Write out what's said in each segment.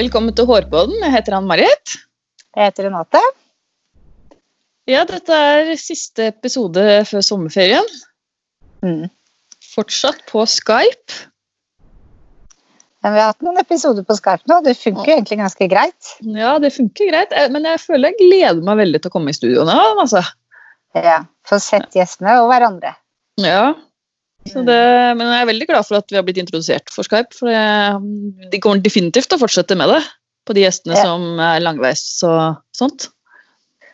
Velkommen til Hårpodden. Jeg heter Ann-Marit. Jeg heter Renate. Ja, dette er siste episode før sommerferien. Mm. Fortsatt på Skype. Men vi har hatt noen episoder på Skype nå. Det funker jo egentlig ganske greit. Ja, det funker greit, eh, men jeg føler jeg gleder meg veldig til å komme i studio nå. Altså. Ja, Få sett gjestene og hverandre. Ja, det, men jeg er veldig glad for at vi har blitt introdusert for Skype. For det, de kommer definitivt til å fortsette med det på de gjestene Ja. som er langveis og sånt.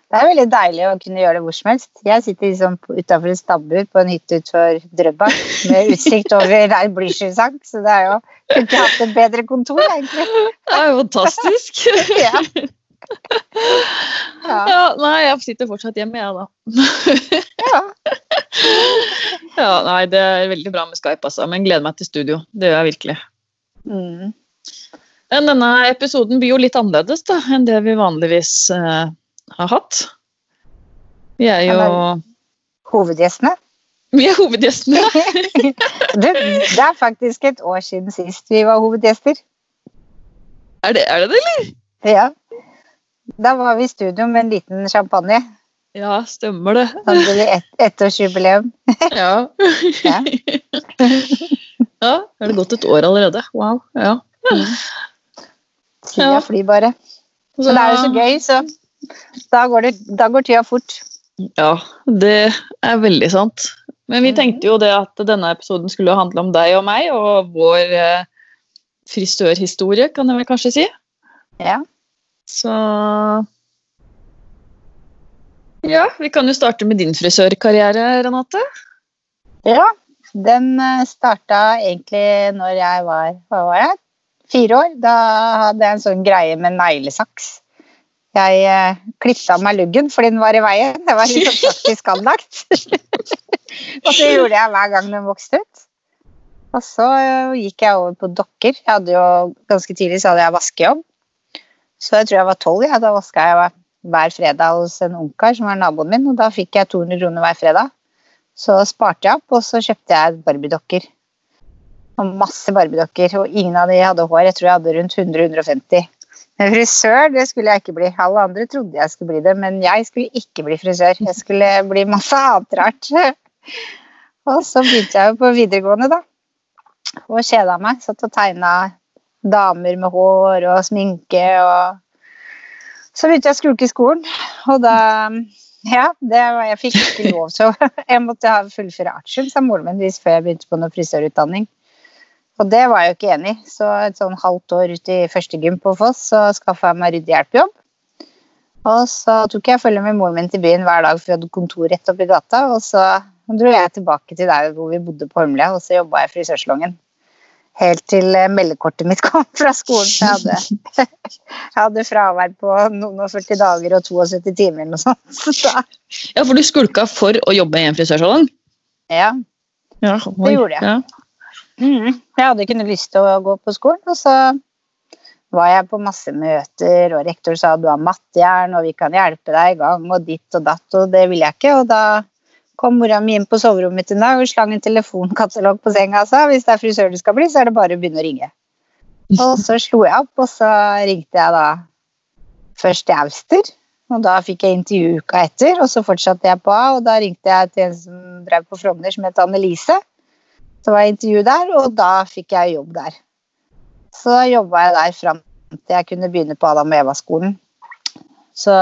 Det er veldig deilig å kunne gjøre det hvor som helst. Jeg sitter liksom utafor en stabbur på en hytte utenfor Drøbak med utsikt over der Blücher-sang, så det er jo Kunne ikke hatt et bedre kontor, egentlig. Det er jo fantastisk. Ja. Ja. Ja, nei, jeg sitter fortsatt hjemme, jeg, da. ja. Ja, nei, Det er veldig bra med Skype, altså, men gleder meg til studio. Det gjør jeg virkelig. Mm. Denne episoden blir jo litt annerledes da, enn det vi vanligvis uh, har hatt. Vi er jo Hovedgjestene. Vi er hovedgjestene. det, det er faktisk et år siden sist vi var hovedgjester. Er det er det, det, eller? Ja. Da var vi i studio med en liten champagne. Ja, stemmer det. Hadde vi et, ettårsjubileum. Ja. Ja. ja, er det gått et år allerede? Wow. Ja. Tida Ja. flyr bare. Så, det er jo så gøy, så da går, det, da går tida fort. Ja, det er veldig sant. Men vi Mhm. tenkte jo det at denne episoden skulle handle om deg og meg og vår eh, frisørhistorie, kan jeg vel kanskje si. Ja. Så Ja, vi kan jo starte med din frisørkarriere, Renate. ja. Den starta egentlig når jeg var hva var jeg? fire år. Da hadde jeg en sånn greie med neglesaks. Jeg eh, klippet meg luggen fordi den var i veien. Det var litt sånn praktisk anlagt. og så gjorde jeg hver gang den vokste ut. Og så eh, gikk jeg over på dokker. Jeg hadde jo, ganske tidlig så hadde jeg vaskejobb. Så jeg tror jeg var tolv. Ja. Da vaska jeg hver fredag hos en ungkar som var naboen min, og da fikk jeg 200 kroner hver fredag. Så sparte jeg opp, og så kjøpte jeg barbiedokker. Og masse barbiedokker, og ingen av de hadde hår. Jeg tror jeg hadde rundt 100-150. Men frisør det skulle jeg ikke bli. Alle andre trodde jeg skulle bli det, men jeg skulle ikke bli frisør. Jeg skulle bli masse annet rart. Og så begynte jeg jo på videregående, da. Og kjeda meg. Satt og tegna damer med hår og sminke og Så begynte jeg å skulke i skolen, og da Ja, det var, jeg fikk ikke lov så Jeg måtte ha fullføre artium, sa moren min, før jeg begynte på noe frisørutdanning. Og det var jeg jo ikke enig i, så et sånn halvt år ut i første gym på Foss, så skaffa jeg meg ryddehjelpjobb. Og så tok jeg følge med moren min til byen hver dag, for vi hadde kontor rett oppi gata. Og så dro jeg tilbake til der hvor vi bodde på Holmlia, og så jobba jeg i frisørsalongen. Helt til eh, meldekortet mitt kom fra skolen. Jeg hadde, jeg hadde fravær på noen og 40 dager og 72 timer eller noe sånt. Så Ja, for du skulka for å jobbe i en frisørsalong? ja, Ja, Det gjorde jeg. Ja. Mm. Jeg hadde ikke noe lyst til å gå på skolen, og så var jeg på masse møter, og rektor sa du har mattejern, og vi kan hjelpe deg i gang, og ditt og datt, og det ville jeg ikke. Og da kom mora mi inn på soverommet mitt en dag og slang en telefonkatalog på senga og sa hvis det er frisør du skal bli, så er det bare å begynne å ringe. Og så slo jeg opp, og så ringte jeg da først til Auster. Og da fikk jeg intervju uka etter, og så fortsatte jeg på A, og da ringte jeg til en som drev på Frogner, som het Annelise. Så var jeg intervju der, og da fikk jeg jobb der. Så jobba jeg der fram til jeg kunne begynne på Adam og Eva-skolen. Så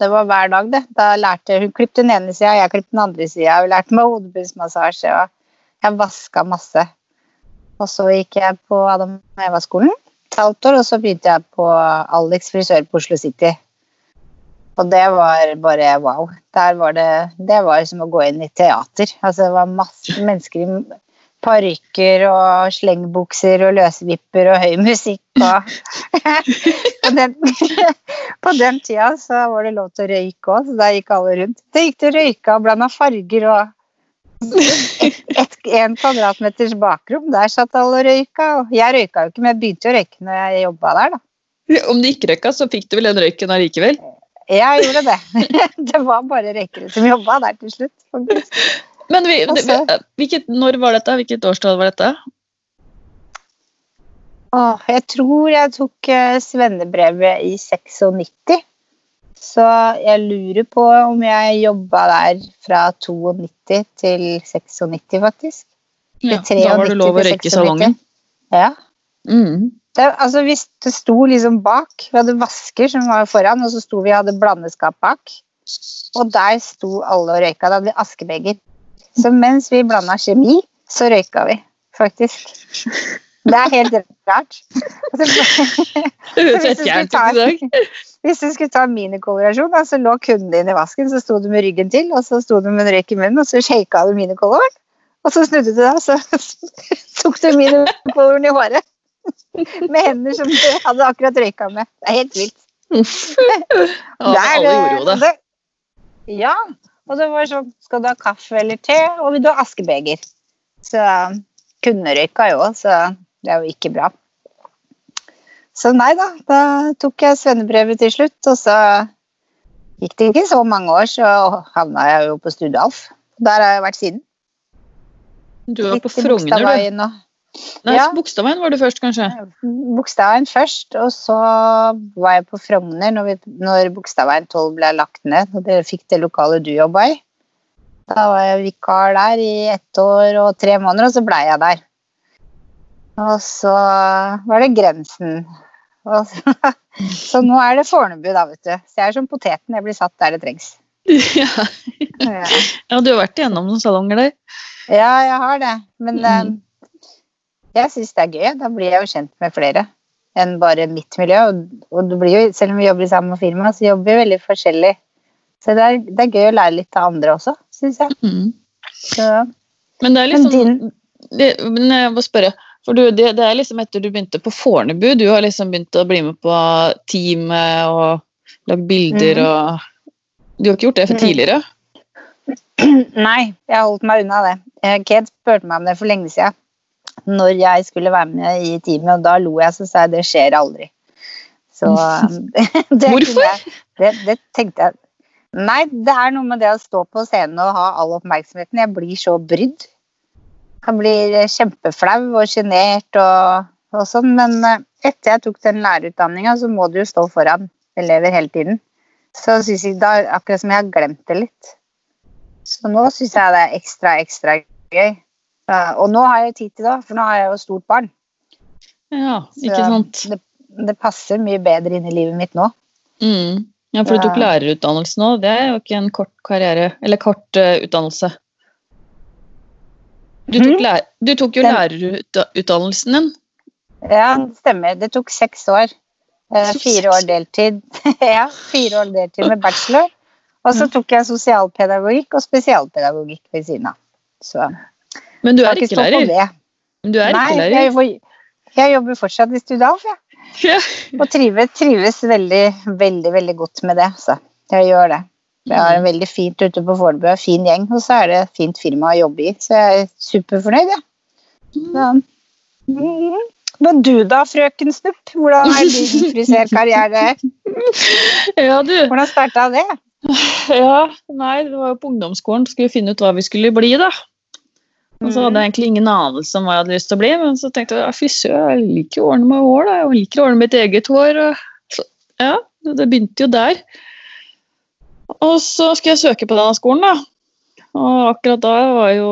det var hver dag, det. Da lærte Hun klippet den ene sida, jeg klippet den andre sida. Hun lærte meg hodebussmassasje, og jeg vaska masse. Og så gikk jeg på Adam Eva-skolen et halvt år, og så begynte jeg på Alex frisør på Oslo City. Og det var bare wow. Var det, det var som å gå inn i teater. Altså, det var masse mennesker i parykker og slengbukser og løsvipper og høy musikk og på, den, på den tida så var det lov til å røyke òg, så der gikk alle rundt. Det gikk til røyke og blanda farger og et, et, en kvadratmeters bakrom, der satt alle og røyka. Og jeg røyka jo ikke, men jeg begynte å røyke når jeg jobba der, da. Om du ikke røyka, så fikk du vel den røyken allikevel? Jeg gjorde det. Det var bare røykere som jobba der til slutt. faktisk. Men vi, det, hvilket, når var dette? Hvilket årstall var dette? Åh, jeg tror jeg tok eh, svennebrevet i 96. Så jeg lurer på om jeg jobba der fra 92 til 96, faktisk. Ja, da var det lov å røyke i salongen. Ja. Mm. Det, altså hvis det sto liksom bak Vi hadde vasker som var foran, og så sto vi og hadde blandeskap bak. Og der sto alle og røyka. Da hadde vi askebeger. Så mens vi blanda kjemi, så røyka vi, faktisk. Det er helt rart. Altså, Hvis du ta-. Hvis du skulle ta minikolorasjon, så lå kunden din i vasken, så sto du med ryggen til, og så sto du med en røyk i munnen, og så shaka du minikoloren. Og så snudde du deg, og så tok du minikoloren i håret. Med hender som du hadde akkurat røyka med. Det er helt vilt. Ja, alle gjorde jo det. Ja. Og så var det sånn Skal du ha kaffe eller te? Og vil du ha askebeger? Så kunne røyka jo så det er jo ikke bra. Så nei da, da tok jeg svennebrevet til slutt, og så gikk det ikke så mange år, så havna jeg jo på Studalf. Der har jeg vært siden. Du var på Frogner, du. Nei, Ja. Bogstadveien var du først, kanskje? Bogstadveien først, og så var jeg på Frogner når, vi, når Bogstadveien 12 ble lagt ned, og dere fikk det lokalet du jobba i. Da var jeg vikar der i ett år og tre måneder, og så blei jeg der. Og så var det Grensen. Så, så nå er det Fornebu, da, vet du. Så jeg er som poteten, jeg blir satt der det trengs. Ja. Ja, ja, du har vært igjennom noen salonger der. ja jeg har det. Men Mhm. Eh, jeg syns det er gøy. Da blir jeg jo kjent med flere enn bare mitt miljø. Og, og det blir jo, selv om vi jobber i samme firma, så jobber vi veldig forskjellig. Så det er, det er gøy å lære litt av andre også, syns jeg. Mm. Så, Men det er Men liksom det, Men jeg må spørre, for du, det, det er liksom etter du begynte på Fornebu, du har liksom begynt å bli med på teamet og lage bilder mm. og Du har ikke gjort det for Mhm. tidligere? nei, jeg har holdt meg unna det. Ked Kate spurte meg om det for lenge siden. Når jeg skulle være med i teamet, og da lo jeg så sa jeg det skjer aldri. Så det, Hvorfor? Jeg, det, det tenkte jeg Nei, det er noe med det å stå på scenen og ha all oppmerksomheten. Jeg blir så brydd. Jeg blir kjempeflau og sjenert og, og sånn. Men eh, etter jeg tok den lærerutdanninga, så må du jo stå foran elever hele tiden. Så syns jeg da akkurat som jeg har glemt det litt. Så nå syns jeg det er ekstra, ekstra gøy. Eh, Og nå har jeg tid til det, for nå har jeg jo stort barn. Ja, ikke sant? Det, det passer mye bedre inn i livet mitt nå. Mm. Ja, for du tok lærerutdannelse nå. Det er jo ikke en kort karriere, eller kort uh, utdannelse. Du tok, mm. lærer, du tok jo lærerutdannelsen din. Ja, det stemmer. Det tok seks år. Eh, Fire år deltid. ja, fire år deltid med bachelor. Og så tok jeg sosialpedagogikk og spesialpedagogikk ved siden av. Så Men du er ikke lærer. Men du er Nei, ikke lærer. jeg, jeg jobber fortsatt i Studalf, jeg. Ja. Og trives, trives veldig, veldig, veldig godt med det. Så jeg gjør det. Jeg har en veldig fint ute på Fornebu, fin gjeng, og så er det et fint firma å jobbe i. Så jeg er superfornøyd, jeg. Ja. Mm. Men du da, frøken Snupp? Hvordan er din friserkarriere? Ja, du. Hvordan starta det? Ja, nei, det var jo på ungdomsskolen. Skulle finne ut hva vi skulle bli, da. Og så hadde jeg egentlig ingen anelse om hva jeg hadde lyst til å bli, men så tenkte jeg ja, fy søren, jeg liker å ordne meg hår, da. Jeg liker å ordne mitt eget hår. Så, ja, det begynte jo der. Og så skulle jeg søke på denne skolen, da. Og akkurat da var jo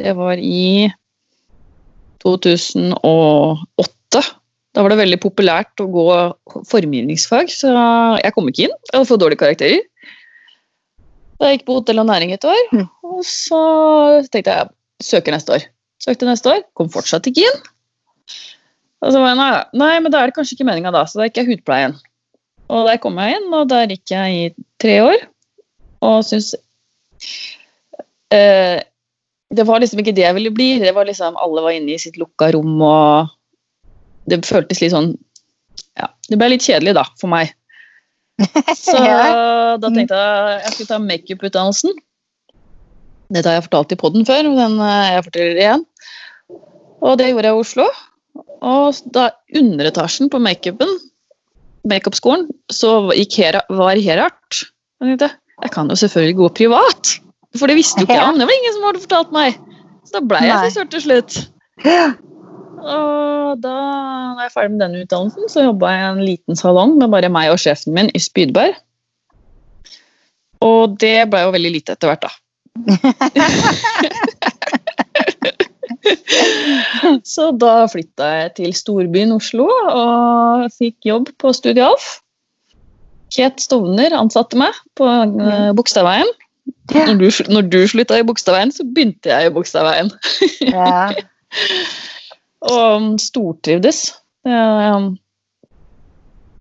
Det var i 2008. Da var det veldig populært å gå formgivningsfag, så jeg kom ikke inn. Jeg hadde fått dårlige karakterer. Da jeg gikk på hotell og næring et år, Mm. og så tenkte jeg søker neste år. Søkte neste år, kom fortsatt ikke inn. Og så var jeg, nei, nei, men da er det kanskje ikke meninga da, så da gikk jeg hudpleien. Og der kom jeg inn, og der gikk jeg i tre år. Og syns eh, Det var liksom ikke det jeg ville bli. Det var liksom Alle var inne i sitt lukka rom, og det føltes litt sånn Ja, det ble litt kjedelig, da, for meg. Så Ja. da tenkte jeg jeg skulle ta makeup-utdannelsen. Dette har jeg fortalt i poden før, men eh, jeg forteller det igjen. Og det gjorde jeg i Oslo. Og da underetasjen på makeupen, makeupskolen, så Hera, var Herart. Jeg tenkte, jeg kan jo selvfølgelig gå privat. For det visste jo ikke jeg om. Det var ingen som hadde fortalt meg. Så da ble jeg frisør til slutt. og da var jeg ferdig med denne utdannelsen, så jobba jeg i en liten salong med bare meg og sjefen min i Spydberg. Og det ble jo veldig lite etter hvert, da. så da flytta jeg til storbyen Oslo og fikk jobb på Studialf. Ket Stovner ansatte meg på uh, Bogstadveien. Ja. Når, du, når du slutta i Bogstadveien, så begynte jeg i Bogstadveien. Ja. Og stortrivdes. Um,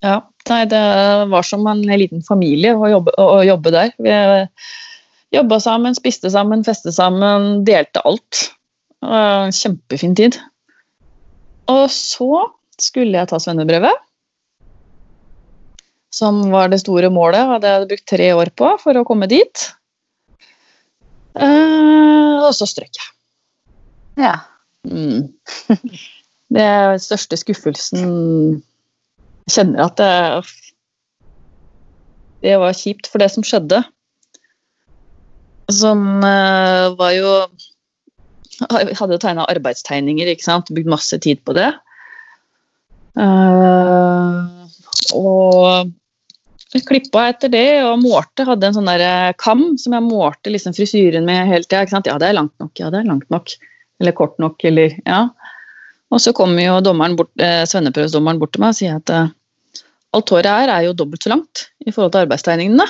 ja, nei, det var som en liten familie å jobbe, å jobbe der. Vi jobba sammen, spiste sammen, festet sammen, delte alt. Kjempefin tid. Og så skulle jeg ta svennebrevet. Som var det store målet, hadde jeg brukt tre år på for å komme dit. Eh, og så strøk jeg. ja. Mm. Det er den største skuffelsen Jeg kjenner at det Det var kjipt, for det som skjedde Som eh, var jo hadde jo tegna arbeidstegninger, ikke sant. Brukt masse tid på det. Eh, og klippa etter det og målte. Hadde en sånn der eh, kam som jeg målte liksom frisyren med hele tida. Ja, det er langt nok. Ja, det er langt nok. Eller kort nok, eller Ja. Og så kommer jo bort, eh, svenneprøvesdommeren bort til meg og sier at eh, alt håret her er jo dobbelt så langt i forhold til arbeidstegningene.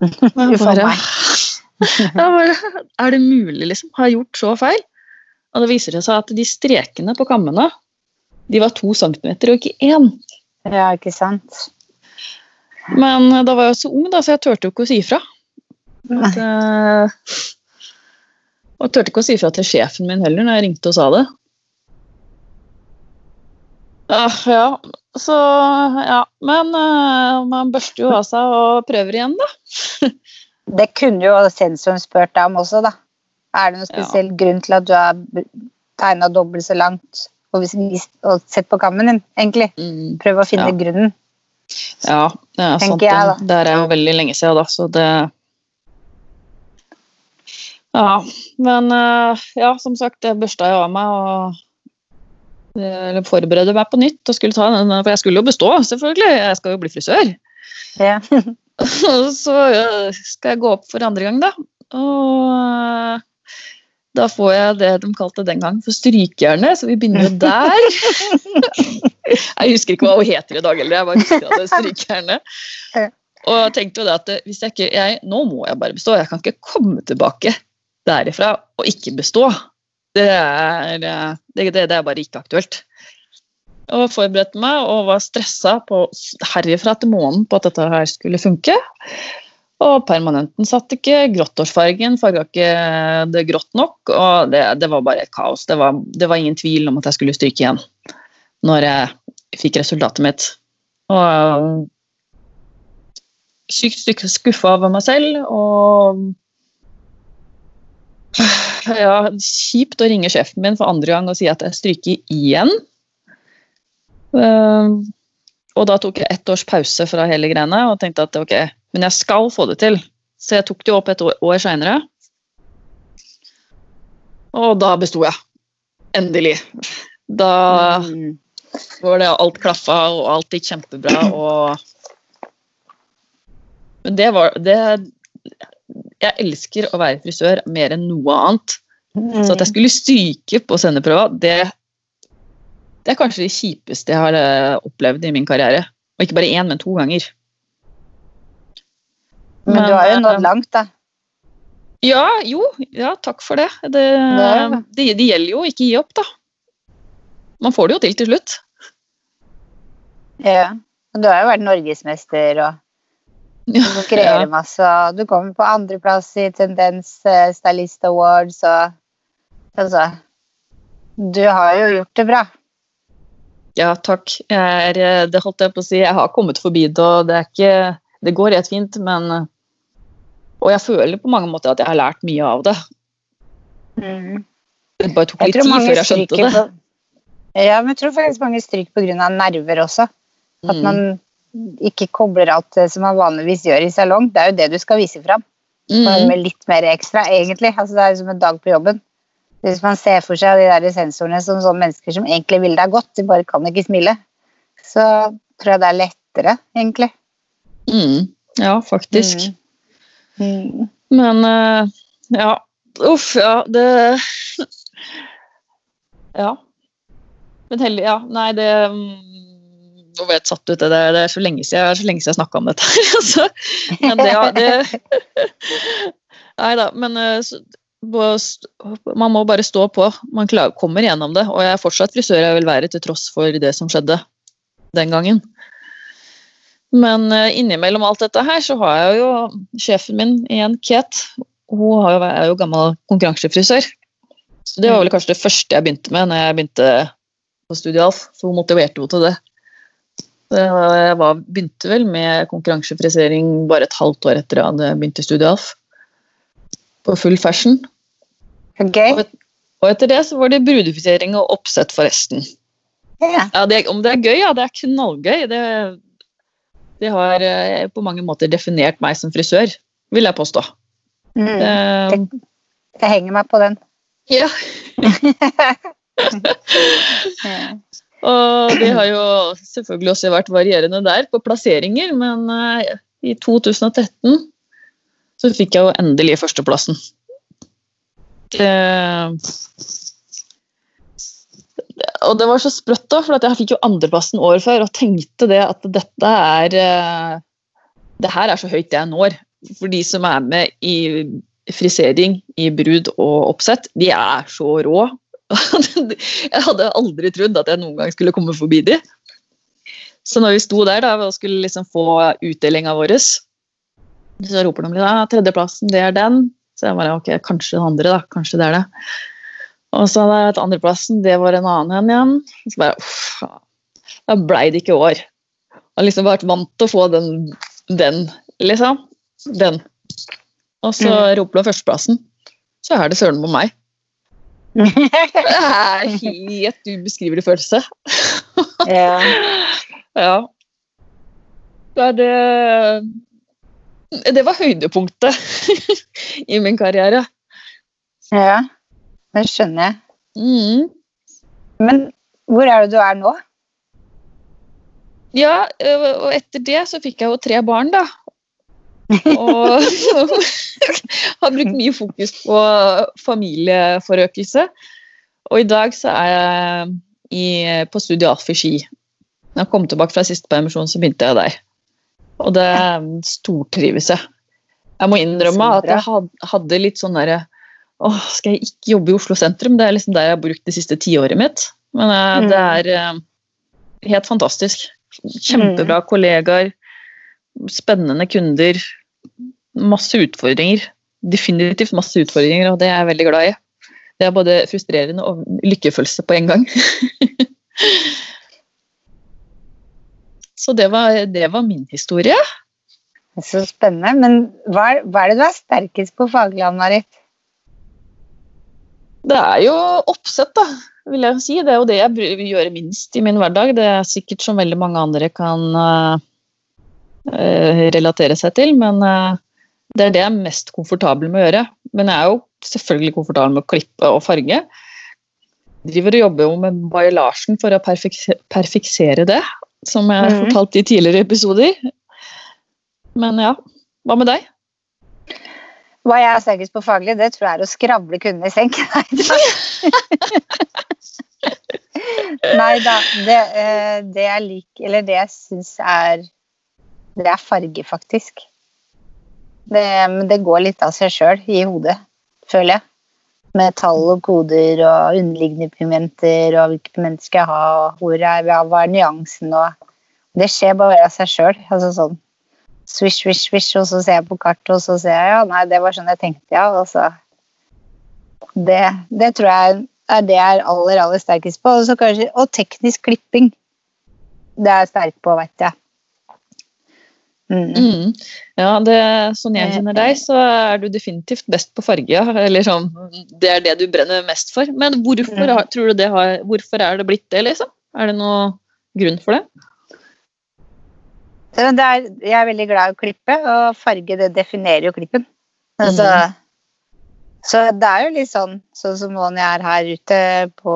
Og jeg bare, er det mulig, liksom? Har jeg gjort så feil? Og det viser det seg at de strekene på kammene de var to centimeter og ikke én. Ja, ikke sant. Men eh, da var jeg så ung, da, så jeg turte jo ikke å si ifra. At, eh, og turte ikke å si ifra til sjefen min heller når jeg ringte og sa det. Ah, ja, så ja. Men uh, man børster jo av seg og prøver igjen, da. Det kunne jo sensoren spurt deg om også, da. Er det noen Ja. spesiell grunn til at du har tegna dobbelt så langt og, sett på kammen din, egentlig? Mm. Prøv å finne Ja. grunnen. Ja, det er sant. Jeg. Det er jo veldig lenge siden, da, så det Ja, men eh, ja, som sagt, det børsta jeg av meg og eh, eller forberedte meg på nytt og skulle ta den, for jeg skulle jo bestå, selvfølgelig. Jeg skal jo bli frisør. Ja. Så øh, skal jeg gå opp for andre gang, da. Og da får jeg det de kalte den gang for strykejernet, så vi begynner jo der. jeg husker ikke hva hun heter i dag heller, jeg bare husker at det er strykejernet. Og jeg tenkte jo det at hvis jeg ikke jeg, Nå må jeg bare bestå, jeg kan ikke komme tilbake derifra og ikke bestå. Det er, det, det, er bare ikke aktuelt. Og forberedte meg og var stressa på herifra til månen på at dette her skulle funke. Og permanenten satt ikke, gråttårsfargen farga ikke det grått nok. Og det, det var bare kaos. Det var, det var ingen tvil om at jeg skulle stryke igjen når jeg fikk resultatet mitt. Og sykt skuffa over meg selv og ja, kjipt å ringe sjefen min for andre gang og si at jeg stryker igjen. Eh, og da tok jeg ett års pause fra hele greiene og tenkte at ok, men jeg skal få det til. Så jeg tok det opp et år, år seinere. Og da besto jeg. Endelig. Da Mm. var det alt klaffa, og alt gikk kjempebra, og Men det var det Jeg elsker å være frisør mer enn noe annet. Så at jeg skulle stryke på sendeprøva, det, det er kanskje det kjipeste jeg har eh, opplevd i min karriere. Og ikke bare én, men to ganger. Men du har jo nådd eh, langt, da. Ja, jo, ja, takk for det. Det, det, det gjelder jo å ikke gi opp, da. Man får det jo til til slutt. Ja. Og du har jo vært norgesmester og du konkurrerer masse, og du kommer på andreplass i Tendens eh, Stylist Awards og Altså Du har jo gjort det bra. Ja, takk. Jeg er, eh, det holdt jeg på å si. Jeg har kommet forbi det, og det er ikke Det går helt fint, men Og jeg føler på mange måter at jeg har lært mye av det. Det bare tok litt tid før jeg skjønte det. på Ja, men jeg tror faktisk mange stryker pga. nerver også. At Mm. man ikke kobler alt det som man vanligvis gjør i salong. Det er jo det du skal vise fram. Mm. Med litt mer ekstra, egentlig. Altså, det er som en dag på jobben. Hvis man ser for seg de der sensorene som sånne mennesker som egentlig vil deg godt, de bare kan ikke smile, så tror jeg det er lettere, egentlig. Mm. Ja, faktisk. Mm. Men uh, ja. Uff, ja, det Ja. Men heldig Ja, nei, det mm, Nå ble jeg satt ut. Det, det er så lenge siden, jeg, så lenge siden jeg snakka om dette her. altså. Men det, ja, det Nei da, men eh, så- man må bare stå på. Man klar, kommer gjennom det. Og jeg er fortsatt frisør jeg vil være, til tross for det som skjedde den gangen. Men eh, innimellom alt dette her, så har jeg jo sjefen min igjen, Kate. Hun er jo gammel konkurransefrisør. Så det var vel kanskje det første jeg begynte med når jeg begynte på Studialf. Så hun motiverte henne til det. Jeg var, begynte vel med konkurransefrisering bare et halvt år etter jeg hadde begynt i Studialf. På full fashion. Okay. Og etter det så var det brudefrisering og oppsett for resten. Yeah. Ja, det, om det er gøy? Ja, det er knallgøy. Det, det har eh, på mange måter definert meg som frisør, vil jeg påstå. Mm. Eh, Jeg henger meg på den. ja. Og det har jo selvfølgelig også vært varierende der på plasseringer, men eh, i 2013 så fikk jeg jo endelig førsteplassen. Og det var så sprøtt, da, for jeg fikk jo andreplassen året før og tenkte det at dette er eh, Det her er så høyt jeg når. For de som er med i frisering, i brud og oppsett, de er så rå. Jeg hadde aldri trodd at jeg noen gang skulle komme forbi de. Så når vi sto der da, og skulle liksom få utdelinga vår, så roper de ja, tredjeplassen, det er den. Så jeg bare ok, kanskje den andre, da. Kanskje det er det. Og så hadde andreplassen, det var en annen en igjen. Så bare uff, da blei det ikke år. Jeg har liksom vært vant til å få den, den liksom. Den. Og så Mm. roper de førsteplassen. Så er det søren på meg. Det er helt ubeskrivelig følelse. ja. Ja. Det det Det var høydepunktet i min karriere. ja. Det skjønner jeg. Mm. Men hvor er det du er nå? Ja, og etter det så fikk jeg jo tre barn, da. Og har brukt mye fokus på familieforøkelse. Og i dag så er jeg i, på Studio Alf i Ski. Når jeg kom tilbake fra siste permisjon, så begynte jeg der. Og det stortrives jeg. Jeg må innrømme at jeg hadde litt sånn derre Åh, skal jeg ikke jobbe i Oslo sentrum? Det er liksom der jeg har brukt det siste tiåret mitt. Men eh, det er eh, helt fantastisk. Kjempebra kollegaer, spennende kunder, masse utfordringer. Definitivt masse utfordringer, og det er jeg veldig glad i. Det er både frustrerende og lykkefølelse på en gang. Så det var, det var min historie. Så spennende. Men hva er, hva er det du er sterkest på faglig, Ann-Marit? Det er jo oppsett, da, vil jeg si. Det er jo det jeg gjør minst i min hverdag. Det er sikkert som veldig mange andre kan eh, relatere seg til, men eh, det er det jeg er mest komfortabel med å gjøre. Men jeg er jo selvfølgelig komfortabel med å klippe og farge. Driver og jobber jo med baillasjen for å perfekse- perfeksere det, som jeg har Mhm. fortalt i tidligere episoder. Men ja, hva med deg? Hva jeg er sterkest på faglig, det tror jeg er å skravle kundene i senk. Nei da. Det, eh, det jeg liker, eller det jeg syns er Det er farge, faktisk. Det, det går litt av seg sjøl i hodet, føler jeg. Med tall og koder og underliggende pigmenter og hvilke pigmenter skal jeg ha, og hvor er, hva er nyansen og Det skjer bare av seg sjøl. Altså sånn swish, swish, swish, og så ser jeg på kartet, og så ser jeg ja, nei, det var sånn jeg tenkte, ja. Og så det, det tror jeg er det jeg er aller, aller sterkest på. Og, så kanskje, og teknisk klipping. Det er jeg sterk på, vet jeg. Mm. Mm. Ja, det, sånn jeg kjenner deg, så er du definitivt best på farge. Eller sånn, det er det du brenner mest for. Men hvorfor, Mm. tror du det har, hvorfor er det blitt det, liksom? Er det noen grunn for det? Det er, jeg er veldig glad i å klippe, og farge det definerer jo klippen. Altså, Så det er jo litt sånn, sånn som nå når jeg er her ute på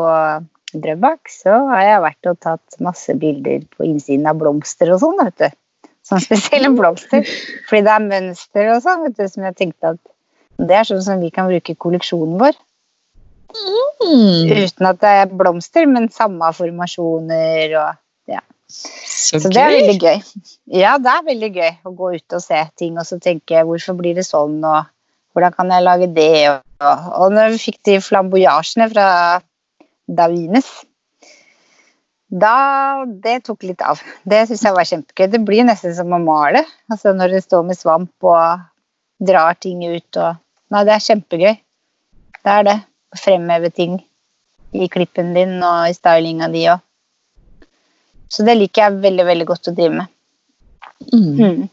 Drøbak, så har jeg vært og tatt masse bilder på innsiden av blomster og sånn, vet du. Sånn spesielle blomster. Fordi det er mønster og sånn, vet du, som jeg tenkte at det er sånn som vi kan bruke i kolleksjonen vår. Mm. Uten at det er blomster, men samme formasjoner og ja. Så, Så det er veldig gøy. Ja, det er veldig gøy å gå ut og se ting og så tenke hvorfor blir det sånn, og hvordan kan jeg lage det? Og, og når vi fikk de flamboyasjene fra Davines da, Det tok litt av. Det syns jeg var kjempegøy. Det blir nesten som å male. Altså når det står med svamp og drar ting ut og Nei, det er kjempegøy. Det er det. Å fremheve ting i klippen din og i stylinga di òg. Så det liker jeg veldig, veldig godt å drive med. Mm. Mm.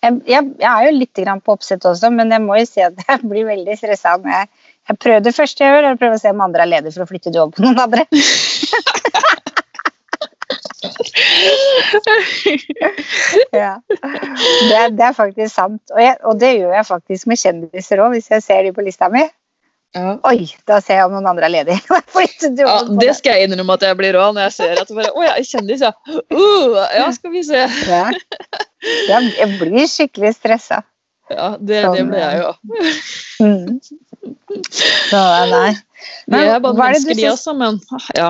Jeg, jeg, jeg er jo litt grann på oppsett også, men jeg må jo si at jeg blir veldig stressa når jeg, jeg prøver det første jeg gjør, er å prøve å se om andre er ledige for å flytte du over på noen andre. ja. det, det er faktisk sant. Og, jeg, og det gjør jeg faktisk med kjendiser òg, hvis jeg ser de på lista mi. Ja. Oi, da ser jeg om noen andre er ledige. Ja, det skal jeg innrømme at jeg blir rå når jeg ser at bare, Å ja, kjendis, ja. Uh, ja, skal vi se. Ja. Jeg blir skikkelig stressa. Ja, det, Sånn, det ble jeg jo. Mm. Så nei. det Men er bare hva er det du mennesker, de også, men ja.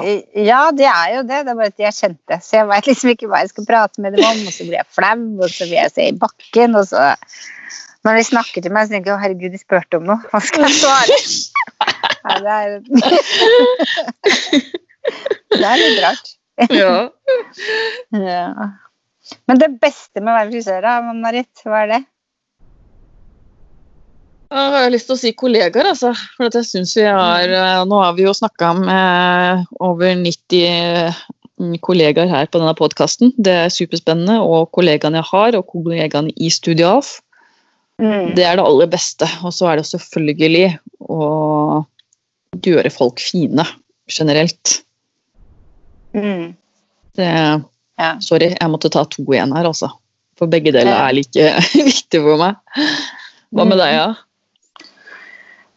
Ja, det er jo det. Det er bare at jeg kjente. Så jeg veit liksom ikke hva jeg skal prate med dem om, og så blir jeg flau, og så vil jeg se i bakken, og så Når de snakker til meg, så tenker jeg å herregud, de spurte om noe. Hva skal jeg svare? Ja, det er Det er litt rart. ja. Ja. Men det beste med å være frisør, da, Marit, hva er det? Jeg har lyst til å si kollegaer, altså. For jeg synes vi har eh, Nå har vi jo snakka med over 90 kollegaer her på denne podkasten. Det er superspennende. Og kollegaene jeg har, og kollegaene i Studio Alf. Mm. Det er det aller beste. Og så er det selvfølgelig å gjøre folk fine generelt. Mm. Det, Ja. sorry, jeg måtte ta to igjen her, altså. For begge deler er like viktig for meg. Hva med deg, ja?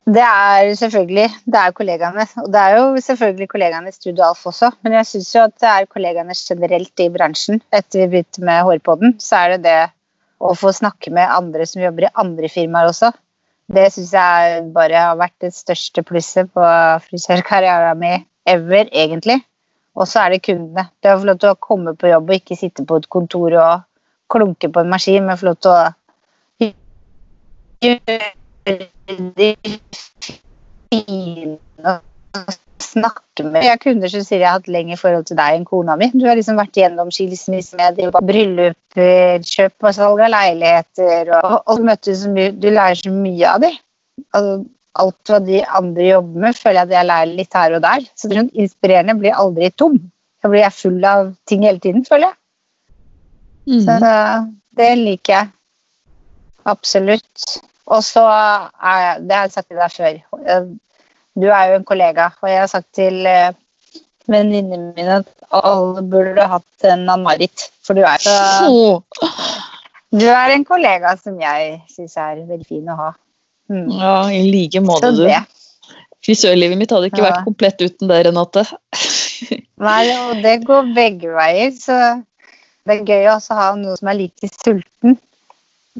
Det er selvfølgelig det er kollegaene. Og det er jo selvfølgelig kollegaene i Studio Alf også. Men jeg syns jo at det er kollegaene generelt i bransjen. Etter vi begynte med Hårpodden, så er det det å få snakke med andre som jobber i andre firmaer også. Det syns jeg bare har vært det største plusset på frisørkarrieren min ever, egentlig. Og så er det kundene. Det å få lov til å komme på jobb og ikke sitte på et kontor og klunke på en maskin, men få lov til å de fine snakke med. Jeg har kunder som sier jeg har hatt lengre forhold til deg enn kona mi. Du har liksom vært gjennom skilsmisse brylluper, kjøp og salg av leiligheter, og, og så mye, du lærer så mye av dem. Altså, alt hva de andre jobber med, føler jeg at jeg lærer litt her og der. Så det er sånn inspirerende blir aldri tom. Da blir jeg full av ting hele tiden, føler jeg. Så det liker jeg. Absolutt. Og så er Det har jeg sagt til deg før. Du er jo en kollega, og jeg har sagt til eh, venninnene mine at alle burde hatt en Ann-Marit. For du er, så, du er en kollega som jeg syns er veldig fin å ha. Mm. Ja, i like måte, du. Frisørlivet mitt hadde ikke Ja. vært komplett uten deg, Renate. Nei, og det går begge veier, så det er gøy også å ha noe som er like sulten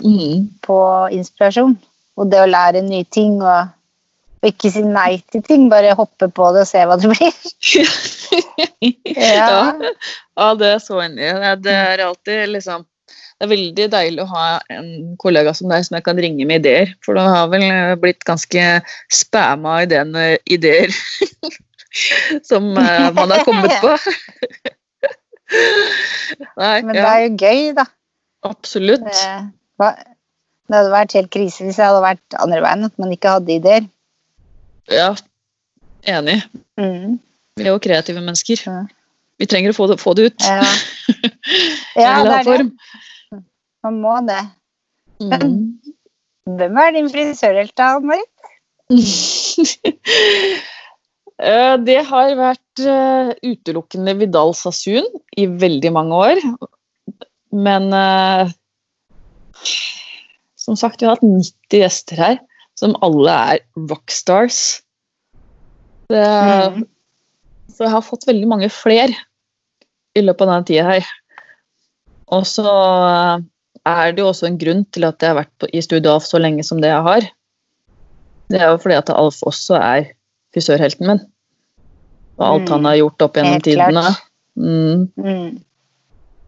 Mm. på inspirasjon. Og det å lære nye ting og, og ikke si nei til ting, bare hoppe på det og se hva det blir. ja. ja, det er så enig. i. Det- Det er alltid liksom Det er veldig deilig å ha en kollega som deg som jeg kan ringe med ideer. For du har vel blitt ganske spæma ideene, ideer som eh, man har kommet på. Nei, Men det er jo gøy, da. absolutt. Det, det hadde vært helt krise hvis jeg hadde vært andre veien, at man ikke hadde ideer. Ja, enig. Mm. Vi er jo kreative mennesker. Ja. Vi trenger å få det, få det ut. Ja. Ja, det er er det. Man må det. Mm. Hvem er din frisørhelt, da, Marit? Eh, Det har vært eh, utelukkende Vidal Sassoon i veldig mange år. Men eh, som sagt, vi har hatt 90 gjester her. Som alle er rockstars. Det, Mm. Så jeg har fått veldig mange fler i løpet av denne tida her. Og så er det jo også en grunn til at jeg har vært på, i Studio Alf så lenge som det jeg har. Det er jo fordi at Alf også er frisørhelten min. Og alt Mm. han har gjort opp gjennom tidene. Mm, Mm.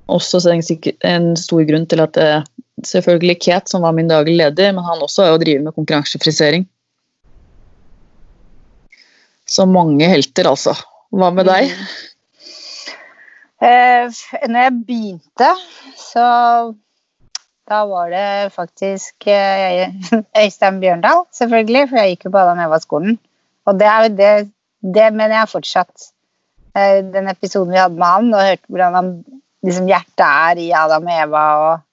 også så det en stor grunn til at det, selvfølgelig Kate, som var min daglige leder, men han også er jo drevet med konkurransefrisering. Så mange helter, altså. Hva med deg? Eh, når jeg begynte, så da var det faktisk eh, Øystein Bjørndal, selvfølgelig, for jeg gikk jo på Adam Eva-skolen. Og det er jo det, det mener jeg fortsatt. Eh, den episoden vi hadde med han, og hørte hvordan han, liksom hjertet er i Adam og Eva, og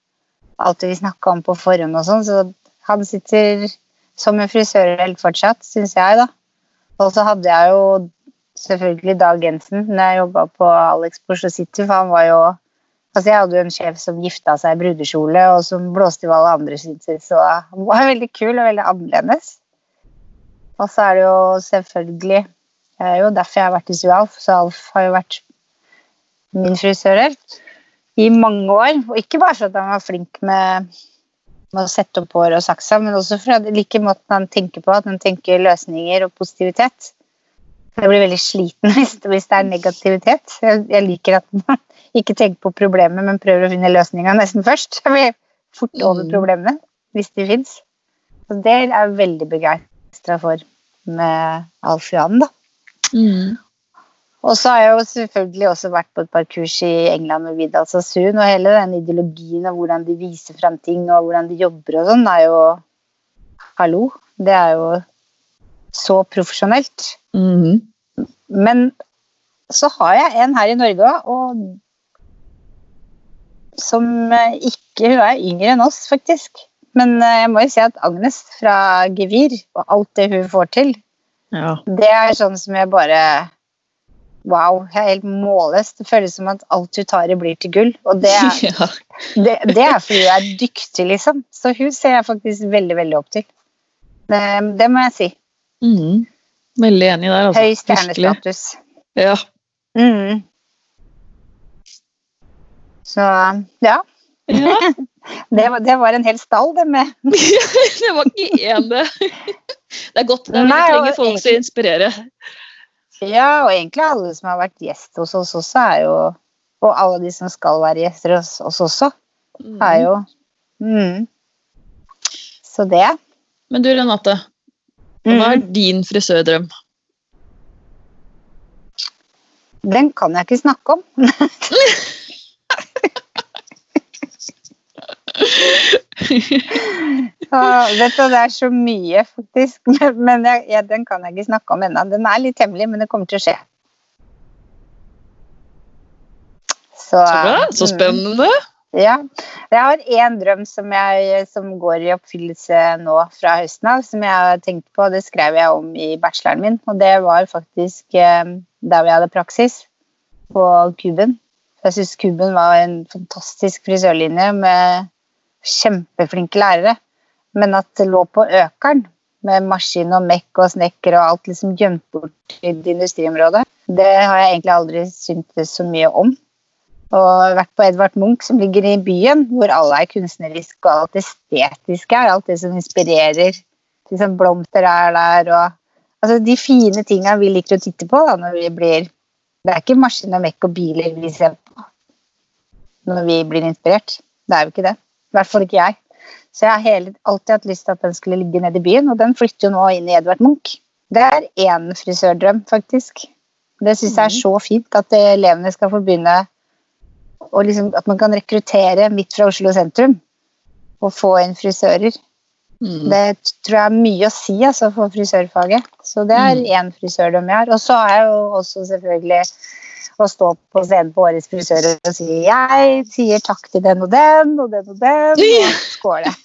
alt vi snakka om på forhånd og sånn, så han sitter som en frisørhelt fortsatt, syns jeg, da. Og så hadde jeg jo selvfølgelig Dag Jensen når jeg jobba på Alex Oslo City, for han var jo Altså, jeg hadde jo en sjef som gifta seg i brudekjole, og som blåste i hva alle andre syntes, så han var veldig kul og veldig annerledes. Og så er det jo selvfølgelig Det er jo derfor jeg har vært i Sualf, så Alf har jo vært min frisørhelt i mange år. Og ikke bare fordi han var flink med, med å sette opp hår og saksa, men også for at liker måten han tenker på, at han tenker løsninger og positivitet. Jeg blir veldig sliten hvis, hvis det er negativitet. Jeg, jeg liker at man ikke tenker på problemet, men prøver å finne løsninga nesten først. Jeg blir fort over problemet problemene, hvis de fins. Så det er jeg veldig begeistra for med Alf Johan, da. Mm. Og så har jeg jo selvfølgelig også vært på et par kurs i England med Vidal Sassoon, og hele den ideologien og hvordan de viser frem ting og hvordan de jobber og sånn, er jo Hallo. Det er jo så profesjonelt. Mhm. Men så har jeg en her i Norge òg, og som eh, ikke Hun er yngre enn oss, faktisk. Men eh, jeg må jo si at Agnes fra Gevir, og alt det hun får til, Ja. det er sånn som jeg bare Wow, jeg er helt målløs. Det føles som at alt du tar i, blir til gull. Og det er, ja. det, det er fordi du er dyktig, liksom. Så hun ser jeg faktisk veldig, veldig opp til. Det, det må jeg si. Mm. Veldig enig der, altså. Høy stjernestatus. Ja. Mm. Så ja. ja. Det var, det var en hel stall, det med. det var ikke én, det. Det er godt. Det er, vi trenger folk som inspirerer. Ja, og egentlig alle som har vært gjest hos oss også, er jo Og alle de som skal være gjester hos oss også, er jo mm. Så det. Men du Renate, hva er Mm. din frisørdrøm? Den kan jeg ikke snakke om. Ah, vet du, det er så mye, faktisk. Men, men jeg, jeg, den kan jeg ikke snakke om ennå. Den er litt hemmelig, men det kommer til å skje. Så, Så bra, så mm. spennende. Ja. Jeg har én drøm som, jeg, som går i oppfyllelse nå fra høsten av, som jeg har tenkt på. Det skrev jeg om i bacheloren min, og det var faktisk eh, der vi hadde praksis, på Kuben. Jeg syns Kuben var en fantastisk frisørlinje med kjempeflinke lærere, men at det lå på Økeren med maskin og mekk og snekker og alt liksom gjemt bort i det industriområde, det har jeg egentlig aldri syntes så mye om og vært på Edvard Munch, som ligger i byen, hvor alle er kunstneriske, og alt estetiske er alt det som inspirerer. Liksom blomster er der, og altså de fine tinga vi liker å titte på da, når vi blir Det er ikke maskin og mekk og biler vi ser på når vi blir inspirert. Det er jo ikke det. I hvert fall ikke jeg. Så jeg har hele, alltid hatt lyst til at den skulle ligge nede i byen, og den flytter jo nå inn i Edvard Munch. Det er én frisørdrøm, faktisk. Det syns jeg er så fint, at elevene skal få begynne og liksom at man kan rekruttere midt fra Oslo sentrum og få inn frisører. Mm. Det tror jeg er mye å si altså, for frisørfaget. Så det er Mm. én frisørdom jeg har. Og så har jeg jo også selvfølgelig å stå på scenen på Årets frisør og si jeg sier takk til den og den og den og den, og skåle.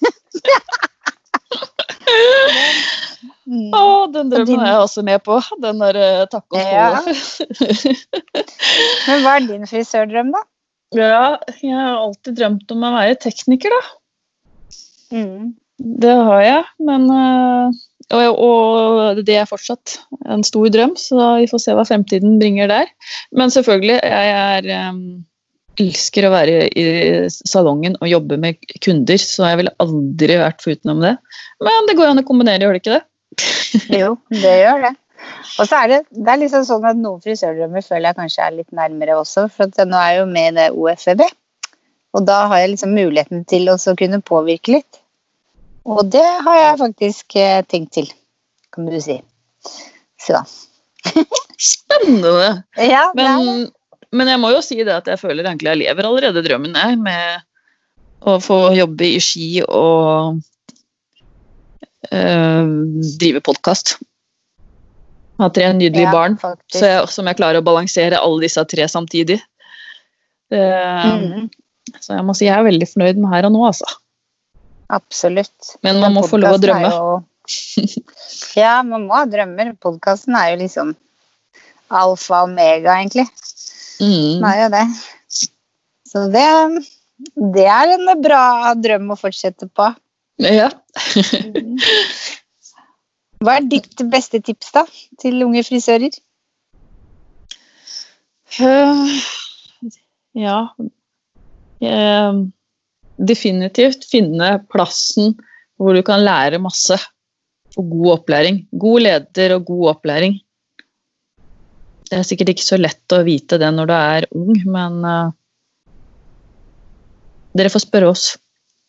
Mm. Å, den drømmen er jeg også med på. Den der eh, takk og Ja. skål. Men hva er din frisørdrøm, da? Ja, jeg har alltid drømt om å være tekniker, da. Mm. Det har jeg, men eh, og, og det er fortsatt en stor drøm, så vi får se hva fremtiden bringer der. Men selvfølgelig, jeg er um, elsker å være i salongen og jobbe med kunder, så jeg ville aldri vært foruten det. Men det går an å kombinere, gjør det ikke det? jo, det gjør det. Og så er det, det er liksom sånn at noen frisørdrømmer føler jeg kanskje er litt nærmere også, for nå er jeg jo med i det OFEB. Og da har jeg liksom muligheten til å kunne påvirke litt. Og det har jeg faktisk eh, tenkt til, kan du si. Så. Spennende! Ja, men, men, jeg må jo si det at jeg føler egentlig jeg lever allerede drømmen jeg, med å få jobbe i ski og øh, drive podkast. Har tre nydelige ja, barn jeg, som jeg klarer å balansere alle disse tre samtidig. Det, mm. Så jeg må si jeg er veldig fornøyd med her og nå, altså. Absolutt. Men man må få lov å drømme. Jo... ja, man må ha drømmer. Podkasten er jo liksom alfa og omega, egentlig. Mm. Den er jo det. Så det, det er en bra drøm å fortsette på. Ja. Hva er ditt beste tips da, til unge frisører? Uh, ja uh, definitivt finne plassen hvor du kan lære masse. Og god opplæring. God leder og god opplæring. Det er sikkert ikke så lett å vite det når du er ung, men uh, dere får spørre oss.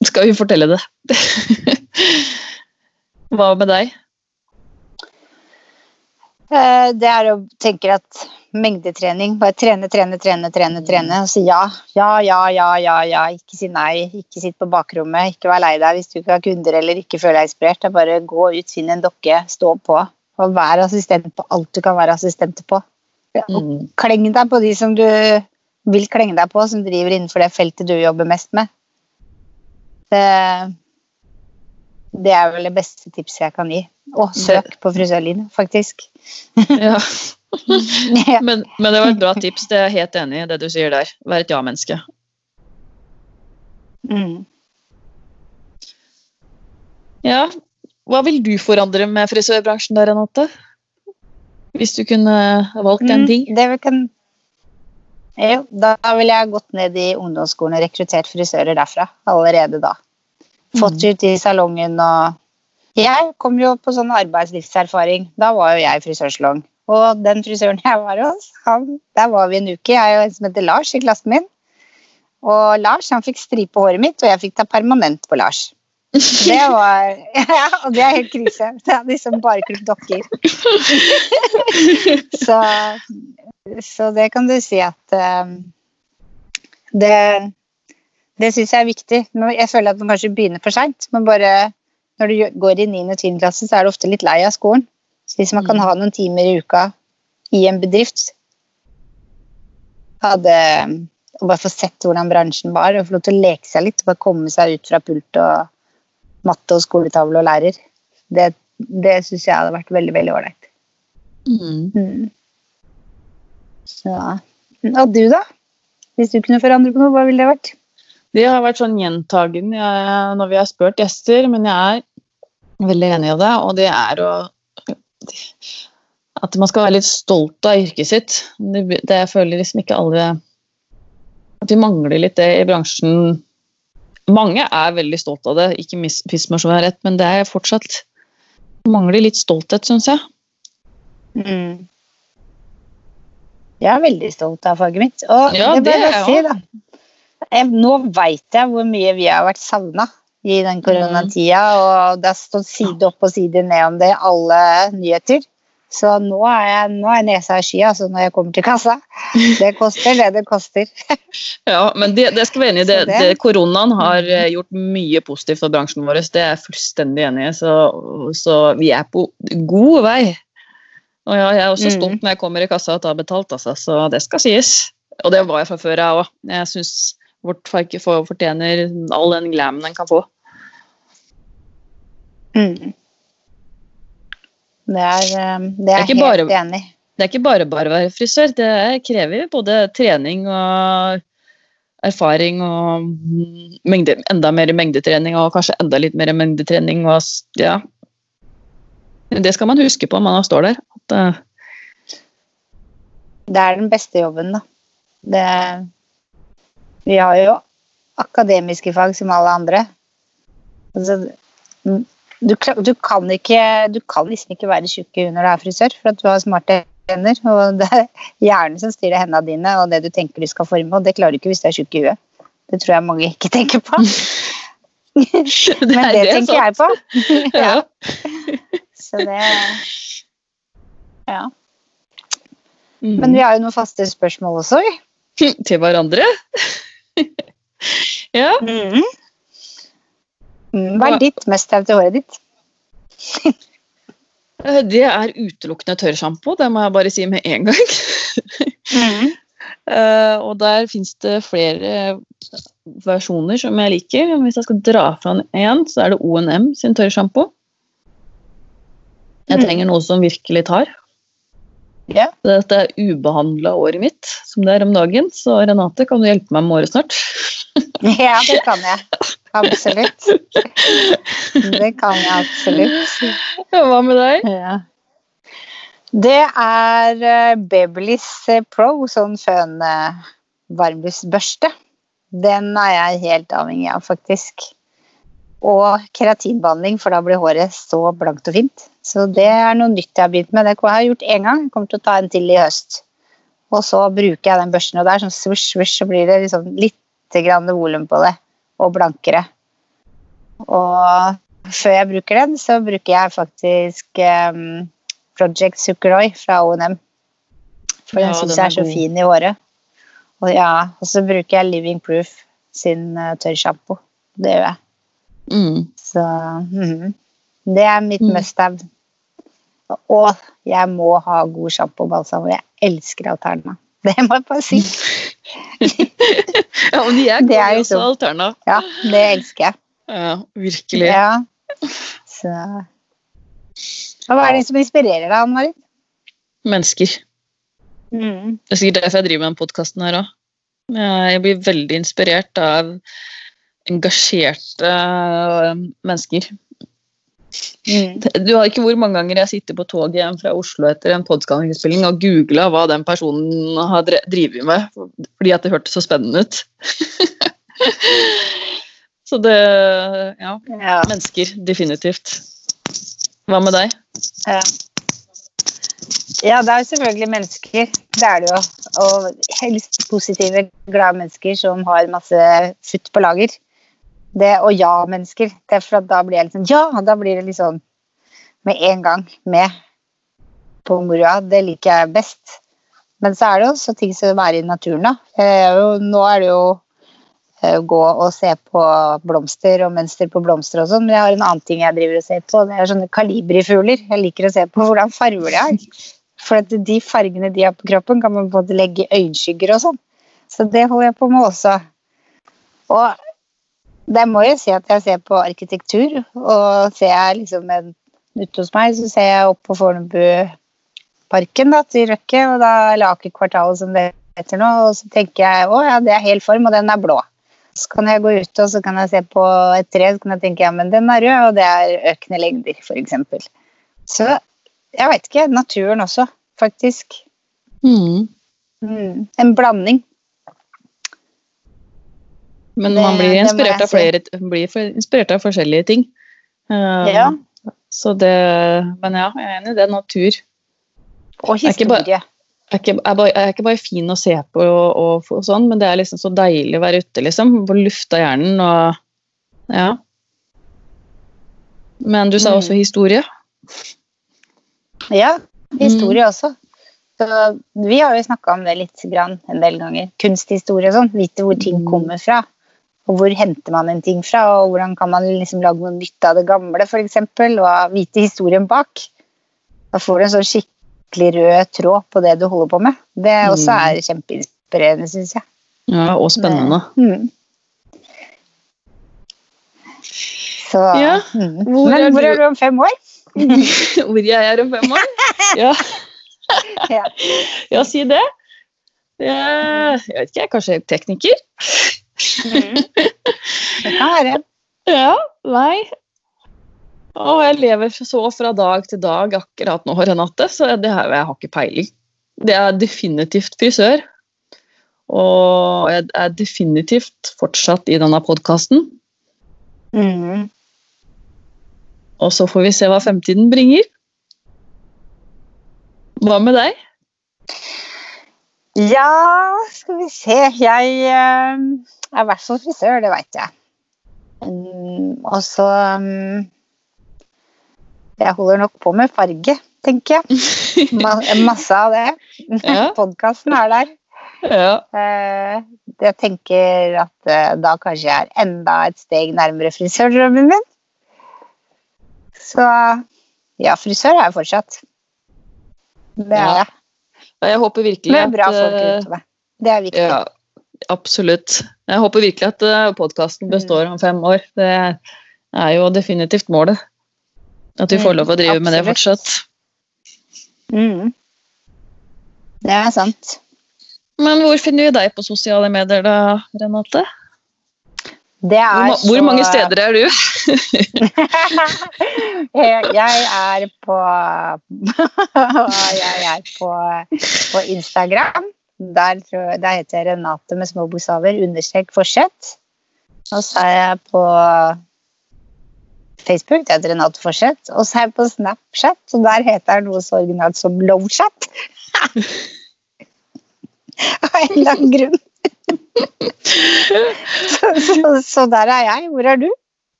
Skal vi fortelle det? Hva med deg? Eh, det er å tenke at mengdetrening. Bare trene, trene, trene, trene, trene. Og si ja. Ja, ja, ja, ja, ja. Ikke si nei. Ikke sitt på bakrommet. Ikke vær lei deg hvis du ikke har kunder eller ikke føler deg inspirert. Det er bare gå ut, finn en dokke, stå på. Og vær assistent på alt du kan være assistent på. Og mm. kleng deg på de som du vil klenge deg på, som driver innenfor det feltet du jobber mest med. Det, det er vel det beste tipset jeg kan gi. Og søk på frisørlinje, faktisk. ja. men, men, det var et bra tips. Det er jeg helt enig i det du sier der. Vær et ja-menneske. Mm. Ja, hva vil du forandre med frisørbransjen der, Renate? Hvis du kunne valgt en mm, ting? Mm, det kan... Jo, da ville jeg gått ned i ungdomsskolen og rekruttert frisører derfra allerede da. Fått mm. ut i salongen og Jeg kom jo på sånn arbeidslivserfaring. Da var jo jeg i frisørsalong. Og den frisøren jeg var hos, han, der var vi en uke. Jeg jo en som heter Lars i klassen min. Og Lars han fikk stripe håret mitt, og jeg fikk ta permanent på Lars. Det var Ja, og det er helt krise. Det er liksom bare klippet dokker. så, så det kan du si at um, Det, det syns jeg er viktig. Jeg føler at man kanskje begynner for seint. Men bare når du går i 9. og 10. klasse, så er du ofte litt lei av skolen. Så hvis man kan mm. ha noen timer i uka i en bedrift hadde Å bare få sett hvordan bransjen var, og få lov til å leke seg litt. Bare komme seg ut fra pult og matte og skoletavle og lærer. Det, det syns jeg hadde vært veldig, veldig ålreit. Mm. Mm. Så Og du, da? Hvis du kunne forandre på noe, hva ville det vært? Det har vært sånn gjentagende når vi har spurt gjester, men jeg er veldig enig i det. Og det er å at man skal være litt stolt av yrket sitt. Det, det jeg føler liksom ikke alle At vi mangler litt det i bransjen. Mange er veldig stolt av det, ikke hvis man har rett, men det er fortsatt mangler litt stolthet, syns jeg. Mm. Jeg er veldig stolt av faget mitt. Og ja, det bør jeg si, da. Jeg, nå veit jeg hvor mye vi har vært savna i den koronatida. Og det har stått side opp og side ned om det i alle nyheter. Så nå er jeg, nå er nesa i sky altså, når jeg kommer til kassa. Det koster det det koster. ja, men det, det skal vi enig i. Det, det, koronaen har eh, gjort mye positivt for bransjen vår. Det er jeg fullstendig enig i. Så, så, vi er på god vei. Og ja, jeg er også stolt mm. når jeg kommer i kassa og tar betalt, altså, så det skal sies. Og det var jeg fra før, jeg òg. Jeg syns vårt farke fortjener all den glammen den kan få. Mm. Det er, eh, det er, jeg helt enig Det er ikke bare bare å være frisør. Det krever både trening og erfaring og mengde, enda mer mengdetrening og kanskje enda litt mer mengdetrening. Og, ja. Det skal man huske på når man står der. At, uh, Det er den beste jobben, da. Det, vi har jo akademiske fag som alle andre. Altså, du, du, kan ikke Du kan liksom ikke være tjukk når du er frisør, for at du har smarte hender. Og det er hjernen som styrer hendene dine, og det du tenker du skal forme. Og det klarer du ikke hvis du er tjukk i huet. Det tror jeg mange ikke tenker på. Men det, det tenker jeg på. ja. Så det Ja. Men vi har jo noen faste spørsmål også, vi. Til hverandre? ja. Mm. Hva er ditt mest til håret ditt? det er utelukkende tørrsjampo, det må jeg bare si med en gang. mm. uh, og der fins det flere versjoner som jeg liker. Hvis jeg skal dra fra én, så er det ONM sin tørrsjampo. Jeg trenger noe som virkelig tar. Yeah. Dette er ubehandla året mitt, som det er om dagen. Så Renate, kan du hjelpe meg med året snart? ja, det kan jeg. Absolutt. Det kan jeg absolutt. Hva med deg? Ja. Det er uh, Beverlys eh, Pro, sånn føn varmlysbørste. Den er jeg helt avhengig av, faktisk. Og keratinbehandling, for da blir håret så blankt og fint. Så det er noe nytt jeg har begynt med. Det har jeg gjort én gang. Jeg kommer til å ta en til i høst. Og så bruker jeg den børsten, og det er sånn svosj, svosj, så blir det liksom litt grann volum på det. Og blankere. Og før jeg bruker den, så bruker jeg faktisk um, Project Sukkeroi fra O&M. For den ja, syns jeg er så god. fin i håret. Og ja, og så bruker jeg Living Proof sin uh, tørrsjampo. Det gjør jeg. Mm. Så mm, det er mitt mm. must-have. Og jeg må ha god sjampo og balsam, og jeg elsker Alterna. Det må jeg bare si. ja, men jeg er jo også, Alterna. Ja, det elsker jeg. Ja, virkelig. Ja. Så Hva er det som inspirerer deg, Ann Marit? Mennesker. Mm. Det er sikkert derfor jeg driver med denne podkasten her òg. Jeg blir veldig inspirert av engasjerte mennesker. Mm. Du har ikke hvor mange ganger jeg sitter på toget hjem fra Oslo etter en podkastinnspilling og googla hva den personen har drevet med, fordi at det hørtes så spennende ut. så det ja, ja. Mennesker, definitivt. Hva med deg? Ja. ja, det er jo selvfølgelig mennesker. Det er det jo. Og helst positive, glade mennesker som har masse futt på lager det og ja-mennesker. for Da blir jeg litt sånn Ja! Da blir det litt sånn med en gang med på moroa. Det liker jeg best. Men så er det også ting som er i naturen, da. nå er det jo eh, gå og se på blomster og mønster på blomster og sånn, men jeg har en annen ting jeg driver og ser på. Det er sånne kalibrifugler. Jeg liker å se på hvordan farger de har. For at de fargene de har på kroppen, kan man både legge i øyenskygger og sånn. Så det holder jeg på med også. Og det må jeg si at jeg ser på arkitektur, og ser jeg liksom en, ute hos meg, så ser jeg opp på Fornebuparken da, til Røkke, og da, eller Akerkvartalet som det heter nå, og så tenker jeg å ja, det er hel form, og den er blå. Så kan jeg gå ut og så kan jeg se på et tre, så kan jeg tenke ja, men den er rød, og det er økende lengder, f.eks. Så jeg veit ikke. Naturen også, faktisk. Mm. Mm. En blanding. Men det, man blir inspirert, av flere, blir inspirert av forskjellige ting. Uh, ja. Så det Men ja, jeg er enig i det. Natur. Og historie. Er er, er ikke bare fin å se på, og, og, og, sånn, men det er liksom så deilig å være ute, liksom. Få lufta hjernen og Ja. Men du sa også mm. historie. Ja, historie mm. også. Så vi har jo snakka om det litt grann, en del ganger. Kunsthistorie og sånn. Vite hvor ting mm. kommer fra. Og hvor henter man en ting fra, og hvordan kan man liksom lage noe nytt av det gamle, f.eks. Og vite historien bak. Da får du en sånn skikkelig rød tråd på det du holder på med. Det også mm. er kjempeinspirerende, syns jeg. Ja, og spennende. Mm. Så, ja, mm. hvor Men hvor er du om fem år? hvor jeg er om fem år? Ja, ja. ja si det. Jeg vet ikke, jeg er kanskje tekniker? Mm. Det kan være. Ja. Nei. Og jeg lever så fra dag til dag akkurat nå, Renate, så det her, jeg har ikke peiling. Det er definitivt frisør. Og jeg er definitivt fortsatt i denne podkasten. Mm. Og så får vi se hva fremtiden bringer. Hva med deg? Ja, skal vi se. Jeg eh, er i hvert fall frisør, det veit jeg. Um, og så um, Jeg holder nok på med farge, tenker jeg. Ma masse av det. Ja. Podkasten er der. Ja. Uh, jeg tenker at uh, da kanskje jeg er enda et steg nærmere frisørdrømmen min. Så ja, frisør er jeg fortsatt. Det er Ja, jeg. Jeg håper virkelig Med bra folk eh, rundt meg. Det er viktig. Ja, absolutt. Jeg håper virkelig at podkasten består om fem år. Det er jo definitivt målet. At vi får Mm, lov å drive med det fortsatt. Mm. Det er sant. Men hvor finner vi deg på sosiale medier da, Renate? Det er Hvor, ma- hvor mange steder er du? jeg er på Jeg er på, på Instagram. Der, der heter jeg Renate med små bokstaver, understrek Forsett. Og så er jeg på Facebook, det heter Renate Forsett. Og så er jeg på Snapchat, og der heter jeg noe så originalt som Lovechat. Av en eller annen grunn. så, så, så der er jeg. Hvor er du?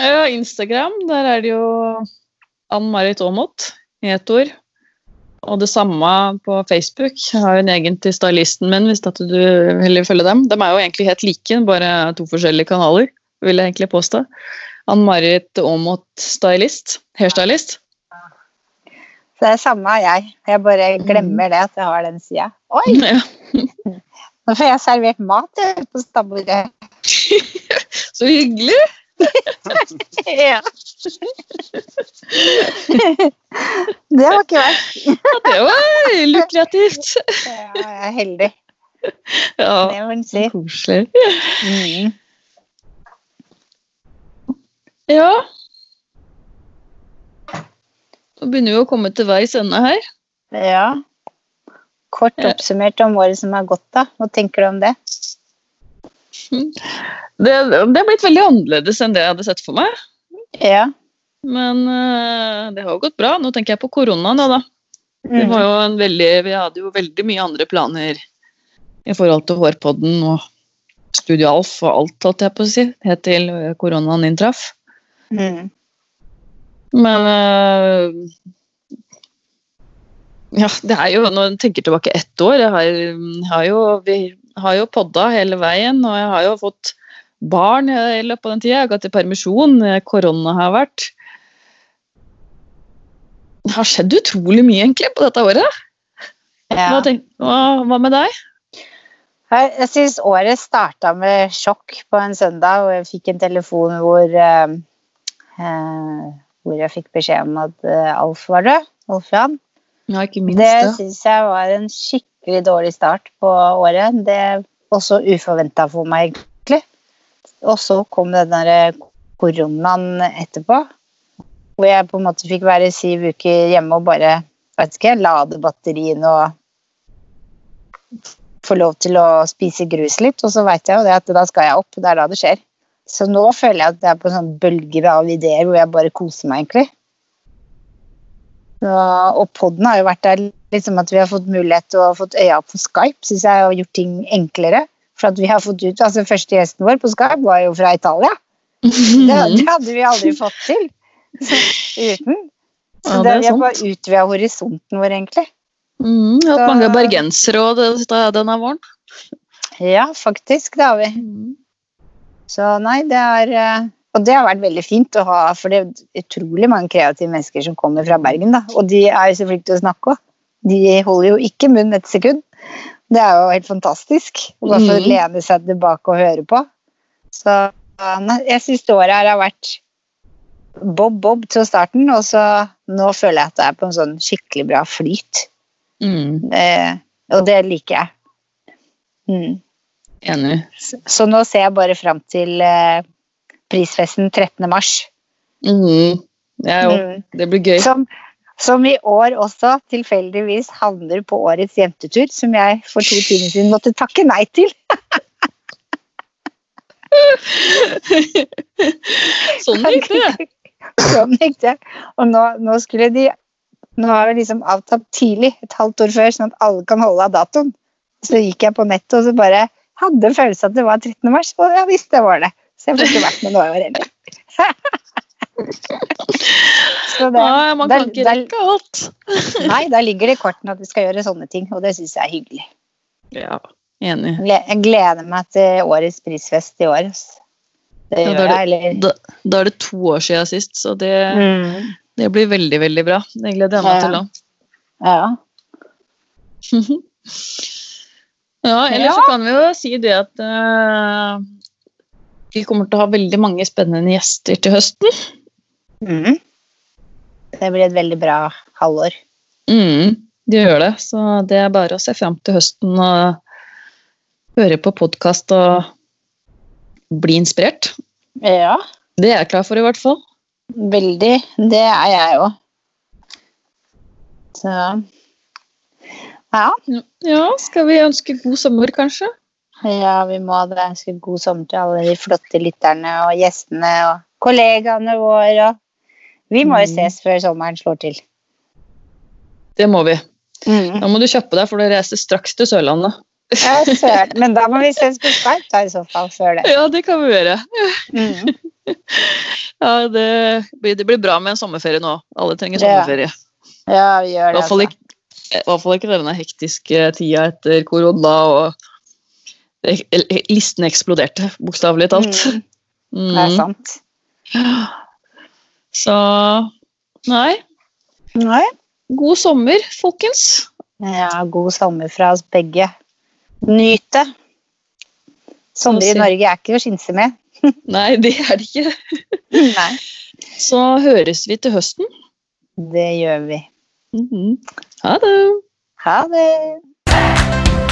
Ja, Instagram, der er det jo Ann-Marit Aamodt i ett ord. Og det samme på Facebook. Jeg har jo en egen til stylisten min, hvis du heller følger dem. De er jo egentlig helt like, bare to forskjellige kanaler, vil jeg egentlig påstå. Ann-Marit Aamodt stylist. Hairstylist. Så det er samme er jeg. Jeg bare glemmer det at jeg har den sida. Oi, Ja. nå får jeg servert mat på stabburet. Så hyggelig! Ja. det var ikke verst. Ja, det var lukrativt. Ja, jeg er heldig, Ja, det må en si. koselig. Mm. Ja. Nå begynner vi å komme til veis ende her. Ja. Kort oppsummert om året som har gått, da. Hva tenker du om det? Det, det har blitt veldig annerledes enn det jeg hadde sett for meg. Ja. Men eh, det har jo gått bra. Nå tenker jeg på koronaen. Da, da. Det var Mm. jo en veldig, vi hadde jo veldig mye andre planer i forhold til Hårpodden og Studio Alf og alt, holdt jeg på å si, helt til koronaen inntraff. Mm. Men eh, Ja, det er jo Når jeg tenker tilbake ett år Jeg har, har jo Vi har jo podda hele veien, og jeg har jo fått barn i løpet av den tida. Jeg har gått i permisjon. eh, Korona har vært. Det har skjedd utrolig mye egentlig på dette året. Ja. Hva, tenk, hva, hva med deg? Jeg, syns året starta med sjokk på en søndag, og jeg fikk en telefon hvor eh, eh, Hvor jeg fikk beskjed om at eh, Alf var død. Alf Jan. Ja, ikke minst Det det. syns jeg var en skikkelig dårlig start på året. Det er også uforventa for meg, egentlig. Og så kom den der koronaen etterpå. Hvor jeg på en måte fikk være syv uker hjemme og bare vet ikke, lade batteriene og få lov til å spise grus litt. Og så veit jeg jo det at da skal jeg opp. Det er da det skjer. Så nå føler jeg at jeg er på en sånn bølge av ideer hvor jeg bare koser meg, egentlig. Så, og podden har jo vært der liksom at vi har fått mulighet til å ha fått øya opp for Skype. Syns jeg har gjort ting enklere. For at vi har fått ut, altså Første gjesten vår på Skype var jo fra Italia. Det, det hadde vi aldri fått til så, uten. Så Ja, det, vi har bare utvida horisonten vår, egentlig. Mm, vi har hatt mange bergensere òg denne våren. Ja, faktisk. Det har vi. Mm. Så nei, det er eh, Og det har vært veldig fint å ha, for det er utrolig mange kreative mennesker som kommer fra Bergen, da. Og de er jo så flinke til å snakke òg. De holder jo ikke munn et sekund. Det er jo helt fantastisk. Å bare få lene seg tilbake og høre på. Så jeg syns det året her har vært bob-bob til starten, og så nå føler jeg at det er på en sånn skikkelig bra flyt. Mm, Eh, og det liker jeg. Mm. enig. Så nå ser jeg bare fram til eh, prisfesten 13. mars. Mm. Jeg òg. Det blir gøy. Som, som i år også tilfeldigvis havner på årets jentetur, som jeg for to timer siden måtte takke nei til. Sånn gikk det. Sånn gikk det. Og nå, nå skulle de Nå har vi liksom avtalt tidlig, et halvt år før, sånn at alle kan holde av datoen. Så gikk jeg på nettet og så bare hadde en følelse at det var 13. mars, og ja visst, det var det. Så jeg får ikke vært med noe år heller. Så det- Nei, man der- kan ikke rekke alt. Nei, da ligger det i kortene at vi skal gjøre sånne ting, og det syns jeg er hyggelig. Ja, enig. Jeg gleder meg til årets prisfest i år. Det Ja, da, jeg, er eller det, da, da er det to år siden sist, så det, mm. det blir veldig, veldig bra. Det gleder jeg meg Ja. til òg. Ja. Ja, ellers Ja. så kan vi jo si det at uh, vi kommer til å ha veldig mange spennende gjester til høsten. Mm. Det blir et veldig bra halvår. Mm, det gjør det, så det er bare å se fram til høsten og høre på podkast og bli inspirert. Ja, Det er jeg klar for, i hvert fall. veldig. Det er jeg òg. Så ja. Ja, skal vi ønske god sommer, kanskje? ja, vi må det. Ønske god sommer til alle de flotte lytterne og gjestene og kollegaene våre. Og vi må jo Mm. ses før sommeren slår til. Det må vi. Mm. Da må du kjappe deg, for du reiser straks til Sørlandet. Ja, søren. Men da må vi ses på Skype da, i så fall før det. Ja, det kan vi gjøre. Mm. Ja, det, blir- det blir bra med en sommerferie nå. Alle trenger sommerferie. Ja, vi gjør I det. hvert fall Altså. ikke, i hvert fall ikke denne hektiske tida etter korona og Listen eksploderte, bokstavelig talt. Mm, Mm. det er sant. Så Nei. Nei. God sommer, folkens. Ja, god sommer fra oss begge. Nyt det. Sommer i Norge er ikke å skimse med. Nei, det er det ikke. Nei. Så høres vi til høsten. Det gjør vi. Mhm. Ha det. Ha det.